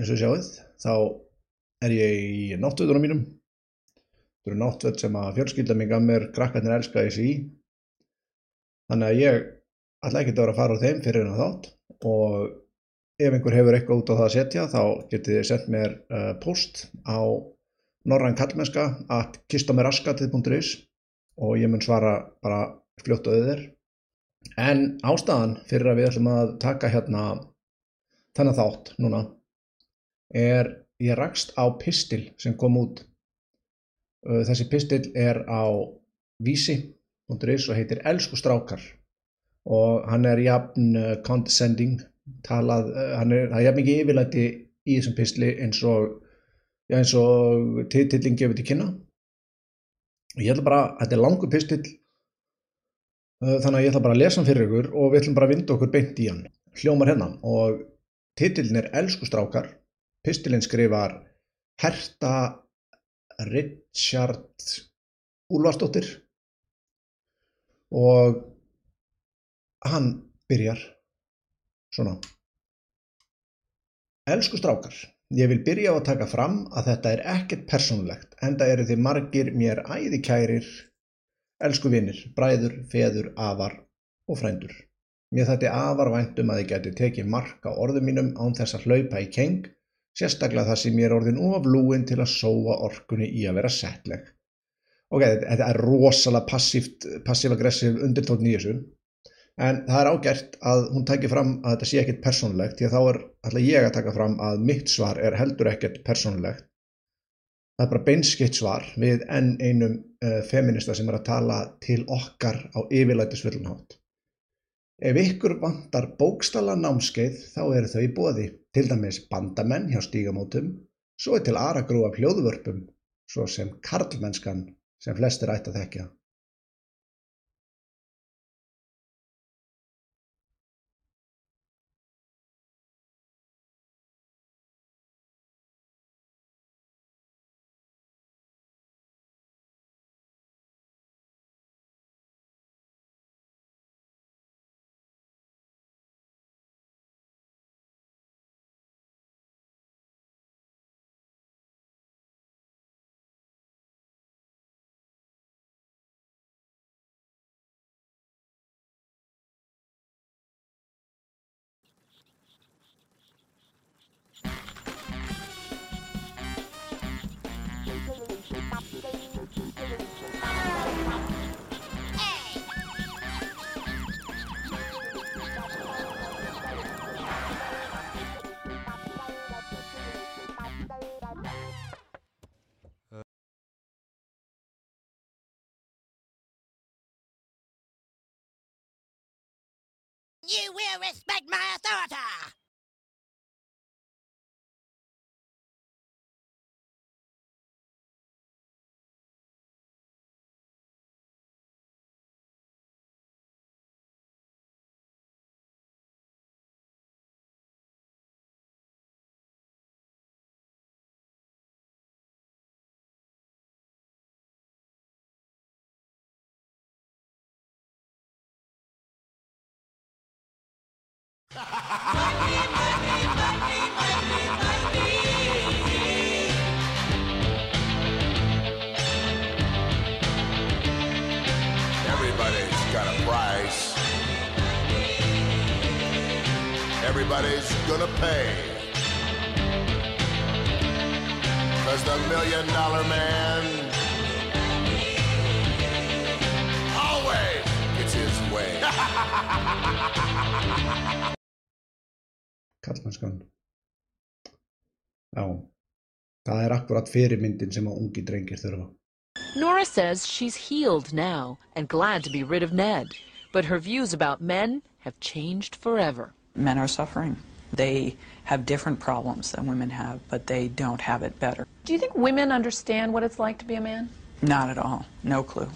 eins og sjáuð, þá er ég í náttúðunum mínum. Það eru náttúð sem að fjölskylda mig gaf mér krakkarnir elska í sí. Þannig að ég ætla ekki að vera að fara á þeim fyrir en á þátt og ef einhver hefur eitthvað út á það að setja þá getið þið sendt mér uh, post á norrænkallmennska at kistameraskatið.is og ég mun svara bara fljótt á þér. En ástæðan fyrir að við ætlum að taka hérna þennan þátt núna er ég rakst á pistil sem kom út. Þessi pistil er á vísi.is og heitir Elsku strákar og hann er jafn condescending talað, hann er, það er jafn mikið yfirlæti í þessum pistli eins og, já, eins og titillin gefur til kynna. Og ég ætla bara, þetta er langur pistill Uh, þannig að ég ætla bara að lesa hann fyrir ykkur og við ætlum bara að vinda okkur beint í hann hljómar hérna og titillin er Elsku strákar pistilinn skrifar Herta Richard Úlfarsdóttir. Og hann byrjar svona. Elsku strákar ég vil byrja á að taka fram að þetta er ekkert persónulegt enda eru þið margir mér æði kærir Elsku vinir, bræður, feður, afar og frændur. Mér þætti afar væntum að ég geti tekið mark á orðum mínum án þess að hlaupa í keng, sérstaklega það sem ég er orðin of lúin til að sóa orkunni í að vera settleg. Ok, þetta er rosalega passív-aggressiv undirtótt nýjussu, en það er ágært að hún tækir fram að þetta sé ekkert persónulegt, því að þá er alltaf ég að taka fram að mitt svar er heldur ekkert persónulegt. Það er bara beinskitt svar við enn einum uh, feminista sem er að tala til okkar á yfirlætisfullnátt. Ef ykkur vantar bókstala námskeið þá eru þau í bóði, til dæmis bandamenn hjá stígamótum, svo er til aragrú af hljóðvörpum, svo sem karlmennskan sem flestir ætti að þekka. You will respect my authority. Everybody's got a price. Everybody's gonna pay. Cause the million dollar man always gets his way. Karlmennskan. Já, það er akkurat fyrirmyndin sem að ungi drengir þurfa. Nora says she's healed now and glad to be rid of Ned, but her views about men have changed forever. Men are suffering. They have different problems than women have, but they don't have it better. Do you think women understand what it's like to be a man? Not at all. No clue.